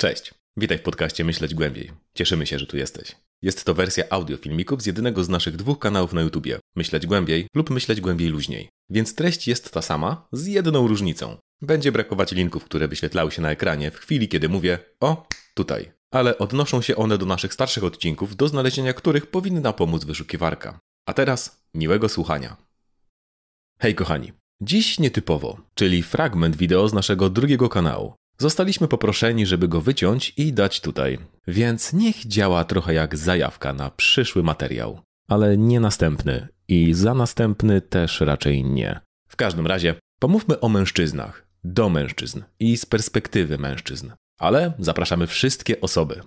Cześć, witaj w podcaście Myśleć Głębiej. Cieszymy się, że tu jesteś. Jest to wersja audio filmików z jednego z naszych dwóch kanałów na YouTubie Myśleć Głębiej lub Myśleć Głębiej Luźniej. Więc treść jest ta sama, z jedną różnicą. Będzie brakować linków, które wyświetlały się na ekranie w chwili, kiedy mówię o tutaj. Ale odnoszą się one do naszych starszych odcinków, do znalezienia których powinna pomóc wyszukiwarka. A teraz miłego słuchania. Hej kochani, dziś nietypowo, czyli fragment wideo z naszego drugiego kanału. Zostaliśmy poproszeni, żeby go wyciąć i dać tutaj, więc niech działa trochę jak zajawka na przyszły materiał, ale nie następny i za następny też raczej nie. W każdym razie pomówmy o mężczyznach, do mężczyzn i z perspektywy mężczyzn, ale zapraszamy wszystkie osoby.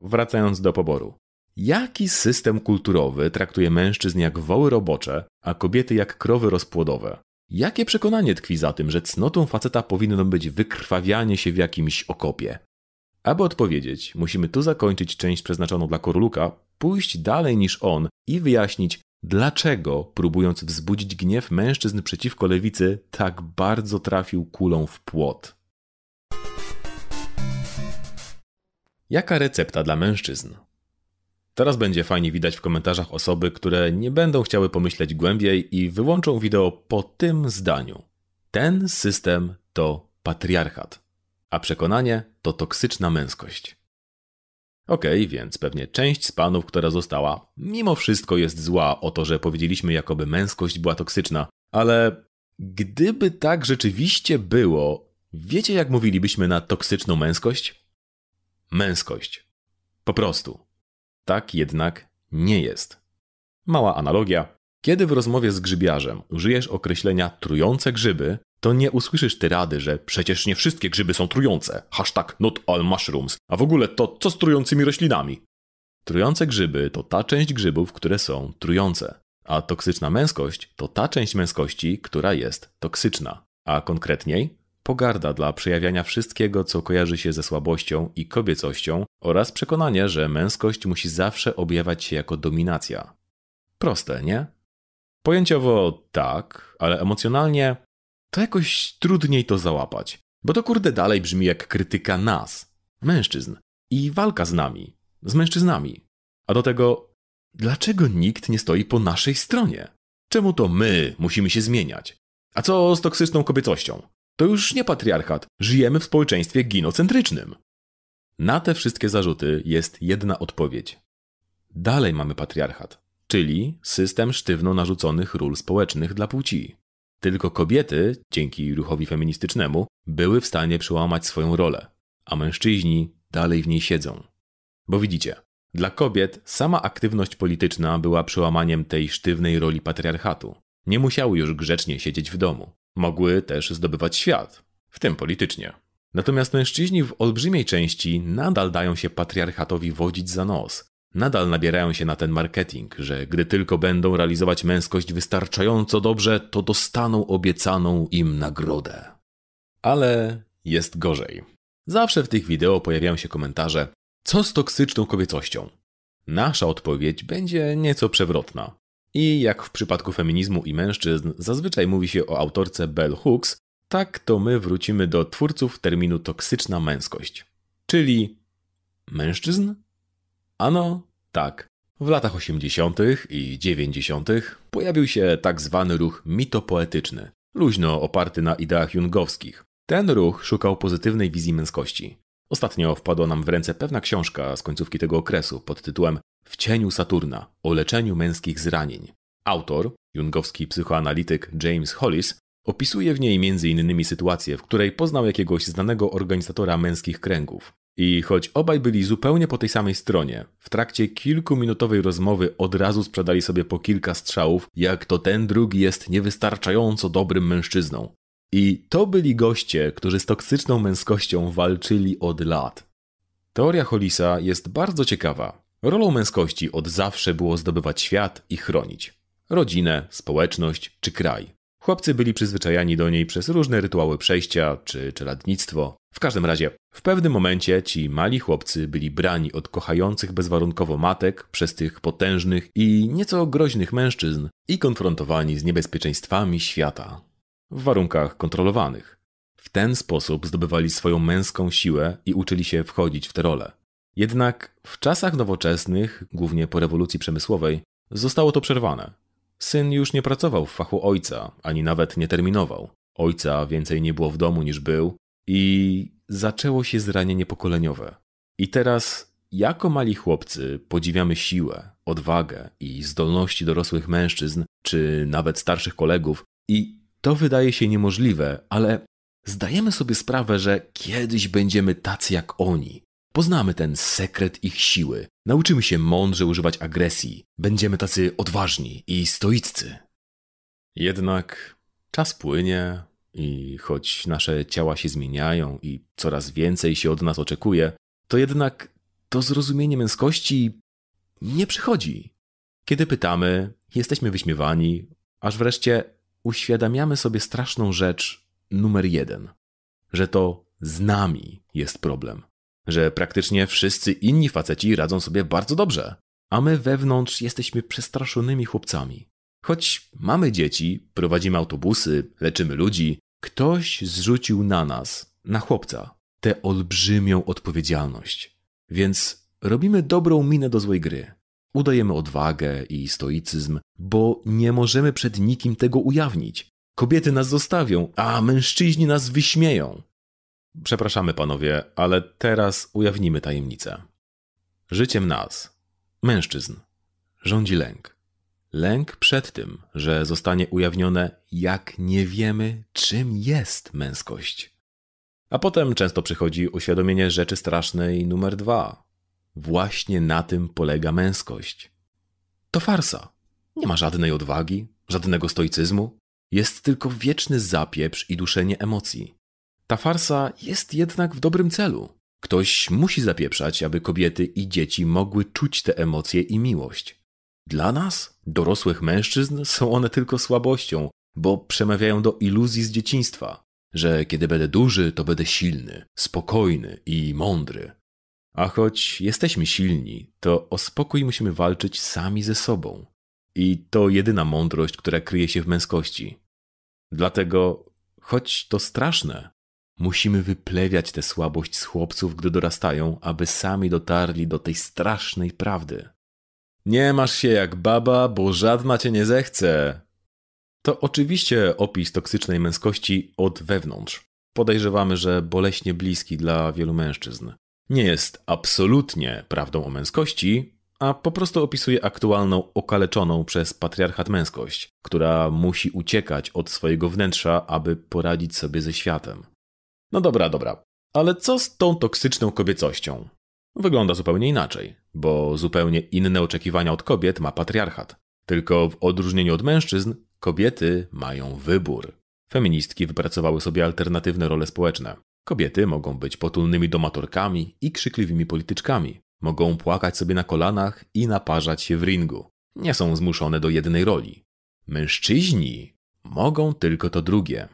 Wracając do poboru. Jaki system kulturowy traktuje mężczyzn jak woły robocze, a kobiety jak krowy rozpłodowe? Jakie przekonanie tkwi za tym, że cnotą faceta powinno być wykrwawianie się w jakimś okopie? Aby odpowiedzieć, musimy tu zakończyć część przeznaczoną dla Korluka, pójść dalej niż on i wyjaśnić, dlaczego, próbując wzbudzić gniew mężczyzn przeciwko lewicy, tak bardzo trafił kulą w płot. Jaka recepta dla mężczyzn? Teraz będzie fajnie widać w komentarzach osoby, które nie będą chciały pomyśleć głębiej i wyłączą wideo po tym zdaniu. Ten system to patriarchat, a przekonanie to toksyczna męskość. Okej, okay, więc pewnie część z panów, która została, mimo wszystko jest zła o to, że powiedzieliśmy, jakoby męskość była toksyczna, ale gdyby tak rzeczywiście było, wiecie jak mówilibyśmy na toksyczną męskość? Męskość. Po prostu. Tak jednak nie jest. Mała analogia. Kiedy w rozmowie z grzybiarzem użyjesz określenia trujące grzyby, to nie usłyszysz tyrady, że przecież nie wszystkie grzyby są trujące. Hashtag not all mushrooms. A w ogóle to co z trującymi roślinami? Trujące grzyby to ta część grzybów, które są trujące. A toksyczna męskość to ta część męskości, która jest toksyczna. A konkretniej pogarda dla przejawiania wszystkiego, co kojarzy się ze słabością i kobiecością oraz przekonanie, że męskość musi zawsze objawiać się jako dominacja. Proste, nie? Pojęciowo tak, ale emocjonalnie to jakoś trudniej to załapać, bo to kurde dalej brzmi jak krytyka nas, mężczyzn, i walka z nami, z mężczyznami. A do tego, dlaczego nikt nie stoi po naszej stronie? Czemu to my musimy się zmieniać? A co z toksyczną kobiecością? To już nie patriarchat. Żyjemy w społeczeństwie ginocentrycznym. Na te wszystkie zarzuty jest jedna odpowiedź. Dalej mamy patriarchat, czyli system sztywno narzuconych ról społecznych dla płci. Tylko kobiety, dzięki ruchowi feministycznemu, były w stanie przełamać swoją rolę, a mężczyźni dalej w niej siedzą. Bo widzicie, dla kobiet sama aktywność polityczna była przełamaniem tej sztywnej roli patriarchatu. Nie musiały już grzecznie siedzieć w domu. Mogły też zdobywać świat, w tym politycznie. Natomiast mężczyźni w olbrzymiej części nadal dają się patriarchatowi wodzić za nos. Nadal nabierają się na ten marketing, że gdy tylko będą realizować męskość wystarczająco dobrze, to dostaną obiecaną im nagrodę. Ale jest gorzej. Zawsze w tych wideo pojawiają się komentarze: Co z toksyczną kobiecością? Nasza odpowiedź będzie nieco przewrotna. I jak w przypadku feminizmu i mężczyzn zazwyczaj mówi się o autorce Bell Hooks, tak to my wrócimy do twórców terminu toksyczna męskość. Czyli mężczyzn? Ano, tak. W latach 80. i 90. pojawił się tak zwany ruch mitopoetyczny, luźno oparty na ideach jungowskich. Ten ruch szukał pozytywnej wizji męskości. Ostatnio wpadła nam w ręce pewna książka z końcówki tego okresu pod tytułem w cieniu Saturna o leczeniu męskich zranień. Autor, jungowski psychoanalityk James Hollis, opisuje w niej m.in. sytuację, w której poznał jakiegoś znanego organizatora męskich kręgów. I choć obaj byli zupełnie po tej samej stronie, w trakcie kilkuminutowej rozmowy od razu sprzedali sobie po kilka strzałów, jak to ten drugi jest niewystarczająco dobrym mężczyzną. I to byli goście, którzy z toksyczną męskością walczyli od lat. Teoria Hollisa jest bardzo ciekawa, Rolą męskości od zawsze było zdobywać świat i chronić rodzinę, społeczność czy kraj. Chłopcy byli przyzwyczajani do niej przez różne rytuały przejścia czy czeladnictwo. W każdym razie, w pewnym momencie ci mali chłopcy byli brani od kochających bezwarunkowo matek przez tych potężnych i nieco groźnych mężczyzn i konfrontowani z niebezpieczeństwami świata. W warunkach kontrolowanych. W ten sposób zdobywali swoją męską siłę i uczyli się wchodzić w te role. Jednak w czasach nowoczesnych, głównie po rewolucji przemysłowej, zostało to przerwane. Syn już nie pracował w fachu ojca, ani nawet nie terminował. Ojca więcej nie było w domu niż był i zaczęło się zranienie pokoleniowe. I teraz, jako mali chłopcy, podziwiamy siłę, odwagę i zdolności dorosłych mężczyzn, czy nawet starszych kolegów, i to wydaje się niemożliwe, ale zdajemy sobie sprawę, że kiedyś będziemy tacy jak oni. Poznamy ten sekret ich siły, nauczymy się mądrze używać agresji, będziemy tacy odważni i stoiccy. Jednak czas płynie i choć nasze ciała się zmieniają i coraz więcej się od nas oczekuje, to jednak to zrozumienie męskości nie przychodzi. Kiedy pytamy, jesteśmy wyśmiewani, aż wreszcie uświadamiamy sobie straszną rzecz numer jeden: że to z nami jest problem. Że praktycznie wszyscy inni faceci radzą sobie bardzo dobrze, a my wewnątrz jesteśmy przestraszonymi chłopcami. Choć mamy dzieci, prowadzimy autobusy, leczymy ludzi, ktoś zrzucił na nas, na chłopca, tę olbrzymią odpowiedzialność. Więc robimy dobrą minę do złej gry. Udajemy odwagę i stoicyzm, bo nie możemy przed nikim tego ujawnić. Kobiety nas zostawią, a mężczyźni nas wyśmieją. Przepraszamy, panowie, ale teraz ujawnimy tajemnicę. Życiem nas, mężczyzn, rządzi lęk. Lęk przed tym, że zostanie ujawnione, jak nie wiemy, czym jest męskość. A potem często przychodzi uświadomienie rzeczy strasznej numer dwa. Właśnie na tym polega męskość. To farsa. Nie ma żadnej odwagi, żadnego stoicyzmu. Jest tylko wieczny zapieprz i duszenie emocji. Ta farsa jest jednak w dobrym celu. Ktoś musi zapieprzać, aby kobiety i dzieci mogły czuć te emocje i miłość. Dla nas, dorosłych mężczyzn, są one tylko słabością, bo przemawiają do iluzji z dzieciństwa, że kiedy będę duży, to będę silny, spokojny i mądry. A choć jesteśmy silni, to o spokój musimy walczyć sami ze sobą. I to jedyna mądrość, która kryje się w męskości. Dlatego, choć to straszne, musimy wyplewiać tę słabość z chłopców, gdy dorastają, aby sami dotarli do tej strasznej prawdy. Nie masz się jak baba, bo żadna cię nie zechce. To oczywiście opis toksycznej męskości od wewnątrz. Podejrzewamy, że boleśnie bliski dla wielu mężczyzn. Nie jest absolutnie prawdą o męskości, a po prostu opisuje aktualną, okaleczoną przez patriarchat męskość, która musi uciekać od swojego wnętrza, aby poradzić sobie ze światem. No dobra, dobra, ale co z tą toksyczną kobiecością? Wygląda zupełnie inaczej, bo zupełnie inne oczekiwania od kobiet ma patriarchat. Tylko w odróżnieniu od mężczyzn, kobiety mają wybór. Feministki wypracowały sobie alternatywne role społeczne. Kobiety mogą być potulnymi domatorkami i krzykliwymi polityczkami. Mogą płakać sobie na kolanach i naparzać się w ringu. Nie są zmuszone do jednej roli. Mężczyźni mogą tylko to drugie.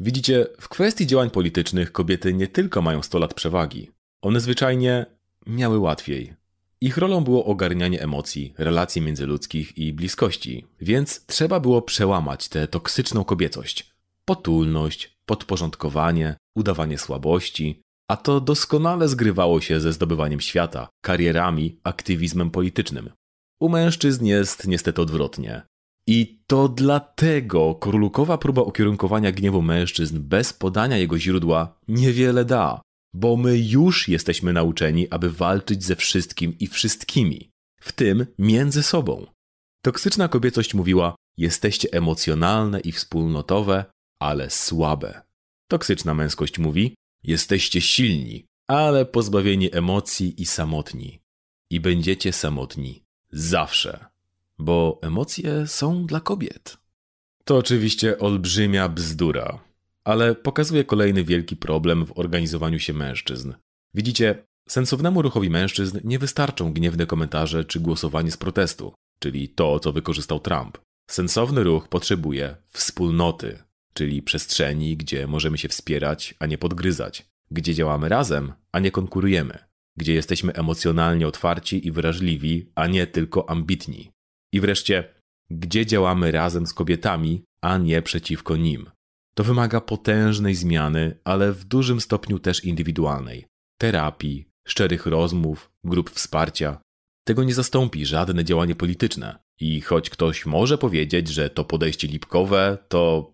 Widzicie, w kwestii działań politycznych kobiety nie tylko mają 100 lat przewagi. One zwyczajnie miały łatwiej. Ich rolą było ogarnianie emocji, relacji międzyludzkich i bliskości, więc trzeba było przełamać tę toksyczną kobiecość. Potulność, podporządkowanie, udawanie słabości, a to doskonale zgrywało się ze zdobywaniem świata, karierami, aktywizmem politycznym. U mężczyzn jest niestety odwrotnie. I to dlatego królkowa próba ukierunkowania gniewu mężczyzn bez podania jego źródła niewiele da, bo my już jesteśmy nauczeni, aby walczyć ze wszystkim i wszystkimi, w tym między sobą. Toksyczna kobiecość mówiła: Jesteście emocjonalne i wspólnotowe, ale słabe. Toksyczna męskość mówi: Jesteście silni, ale pozbawieni emocji i samotni. I będziecie samotni zawsze, bo emocje są dla kobiet. To oczywiście olbrzymia bzdura, ale pokazuje kolejny wielki problem w organizowaniu się mężczyzn. Widzicie, sensownemu ruchowi mężczyzn nie wystarczą gniewne komentarze czy głosowanie z protestu, czyli to, co wykorzystał Trump. Sensowny ruch potrzebuje wspólnoty, czyli przestrzeni, gdzie możemy się wspierać, a nie podgryzać, gdzie działamy razem, a nie konkurujemy, gdzie jesteśmy emocjonalnie otwarci i wrażliwi, a nie tylko ambitni. I wreszcie, gdzie działamy razem z kobietami, a nie przeciwko nim. To wymaga potężnej zmiany, ale w dużym stopniu też indywidualnej. Terapii, szczerych rozmów, grup wsparcia. Tego nie zastąpi żadne działanie polityczne. I choć ktoś może powiedzieć, że to podejście lipkowe, to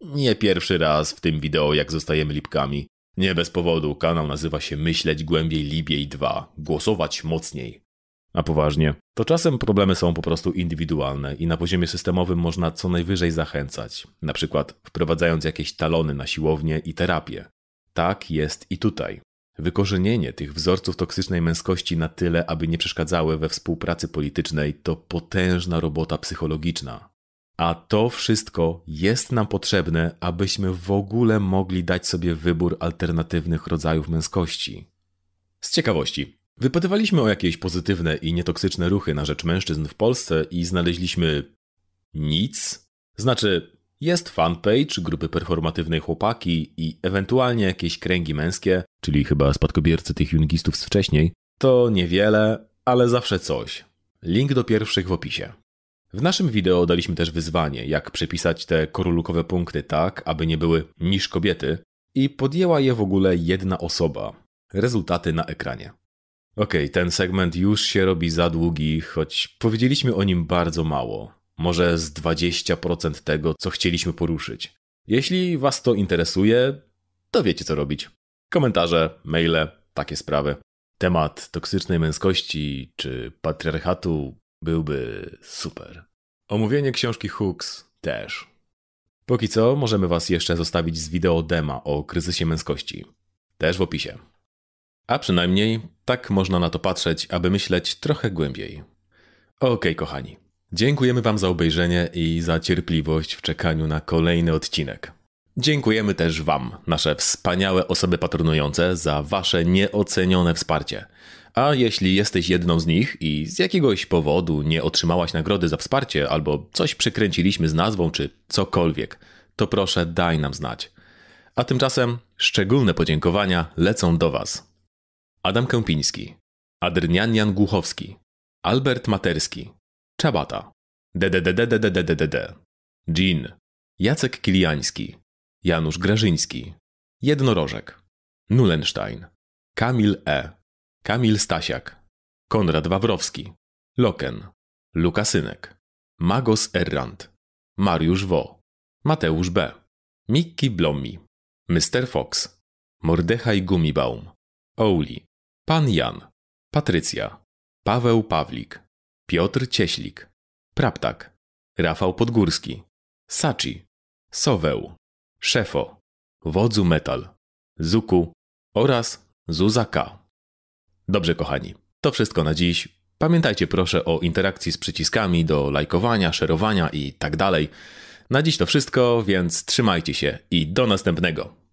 nie pierwszy raz w tym wideo, jak zostajemy lipkami. Nie bez powodu kanał nazywa się Myśleć Głębiej Libiej 2. Głosować mocniej. A poważnie, to czasem problemy są po prostu indywidualne i na poziomie systemowym można co najwyżej zachęcać, na przykład wprowadzając jakieś talony na siłownię i terapię. Tak jest i tutaj. Wykorzenienie tych wzorców toksycznej męskości na tyle, aby nie przeszkadzały we współpracy politycznej, to potężna robota psychologiczna. A to wszystko jest nam potrzebne, abyśmy w ogóle mogli dać sobie wybór alternatywnych rodzajów męskości. Z ciekawości, wypytywaliśmy o jakieś pozytywne i nietoksyczne ruchy na rzecz mężczyzn w Polsce i znaleźliśmy nic. Znaczy, jest fanpage grupy performatywnej chłopaki i ewentualnie jakieś kręgi męskie, czyli chyba spadkobiercy tych jungistów z wcześniej. To niewiele, ale zawsze coś. Link do pierwszych w opisie. W naszym wideo daliśmy też wyzwanie, jak przepisać te korulukowe punkty tak, aby nie były niż kobiety i podjęła je w ogóle jedna osoba. Rezultaty na ekranie. Okej, okay, ten segment już się robi za długi, choć powiedzieliśmy o nim bardzo mało. Może z 20% tego, co chcieliśmy poruszyć. Jeśli Was to interesuje, to wiecie co robić. Komentarze, maile, takie sprawy. Temat toksycznej męskości czy patriarchatu byłby super. Omówienie książki Hooks też. Póki co możemy Was jeszcze zostawić z wideo dema o kryzysie męskości. Też w opisie. A przynajmniej tak można na to patrzeć, aby myśleć trochę głębiej. Okej, okay, kochani. Dziękujemy Wam za obejrzenie i za cierpliwość w czekaniu na kolejny odcinek. Dziękujemy też Wam, nasze wspaniałe osoby patronujące, za Wasze nieocenione wsparcie. A jeśli jesteś jedną z nich i z jakiegoś powodu nie otrzymałaś nagrody za wsparcie, albo coś przekręciliśmy z nazwą, czy cokolwiek, to proszę daj nam znać. A tymczasem szczególne podziękowania lecą do Was. Adam Kępiński, Adrnian Głuchowski, Albert Materski, Czabata, DDDDDDDDD, Jean, Jacek Kiliański, Janusz Grażyński, Jednorożek, Nulenstein, Kamil E., Kamil Stasiak, Konrad Wawrowski, Loken, Lukasynek, Magos Errant, Mariusz Wo, Mateusz B., Mikki Blomi, Mr. Fox, Mordechaj Gumibaum, Ouli, Pan Jan, Patrycja, Paweł Pawlik, Piotr Cieślik, Praptak, Rafał Podgórski, Saci, Soweł, Szefo, Wodzu Metal, Zuku oraz Zuzaka. Dobrze, kochani, to wszystko na dziś. Pamiętajcie proszę o interakcji z przyciskami do lajkowania, szerowania i tak dalej. Na dziś to wszystko, więc trzymajcie się i do następnego.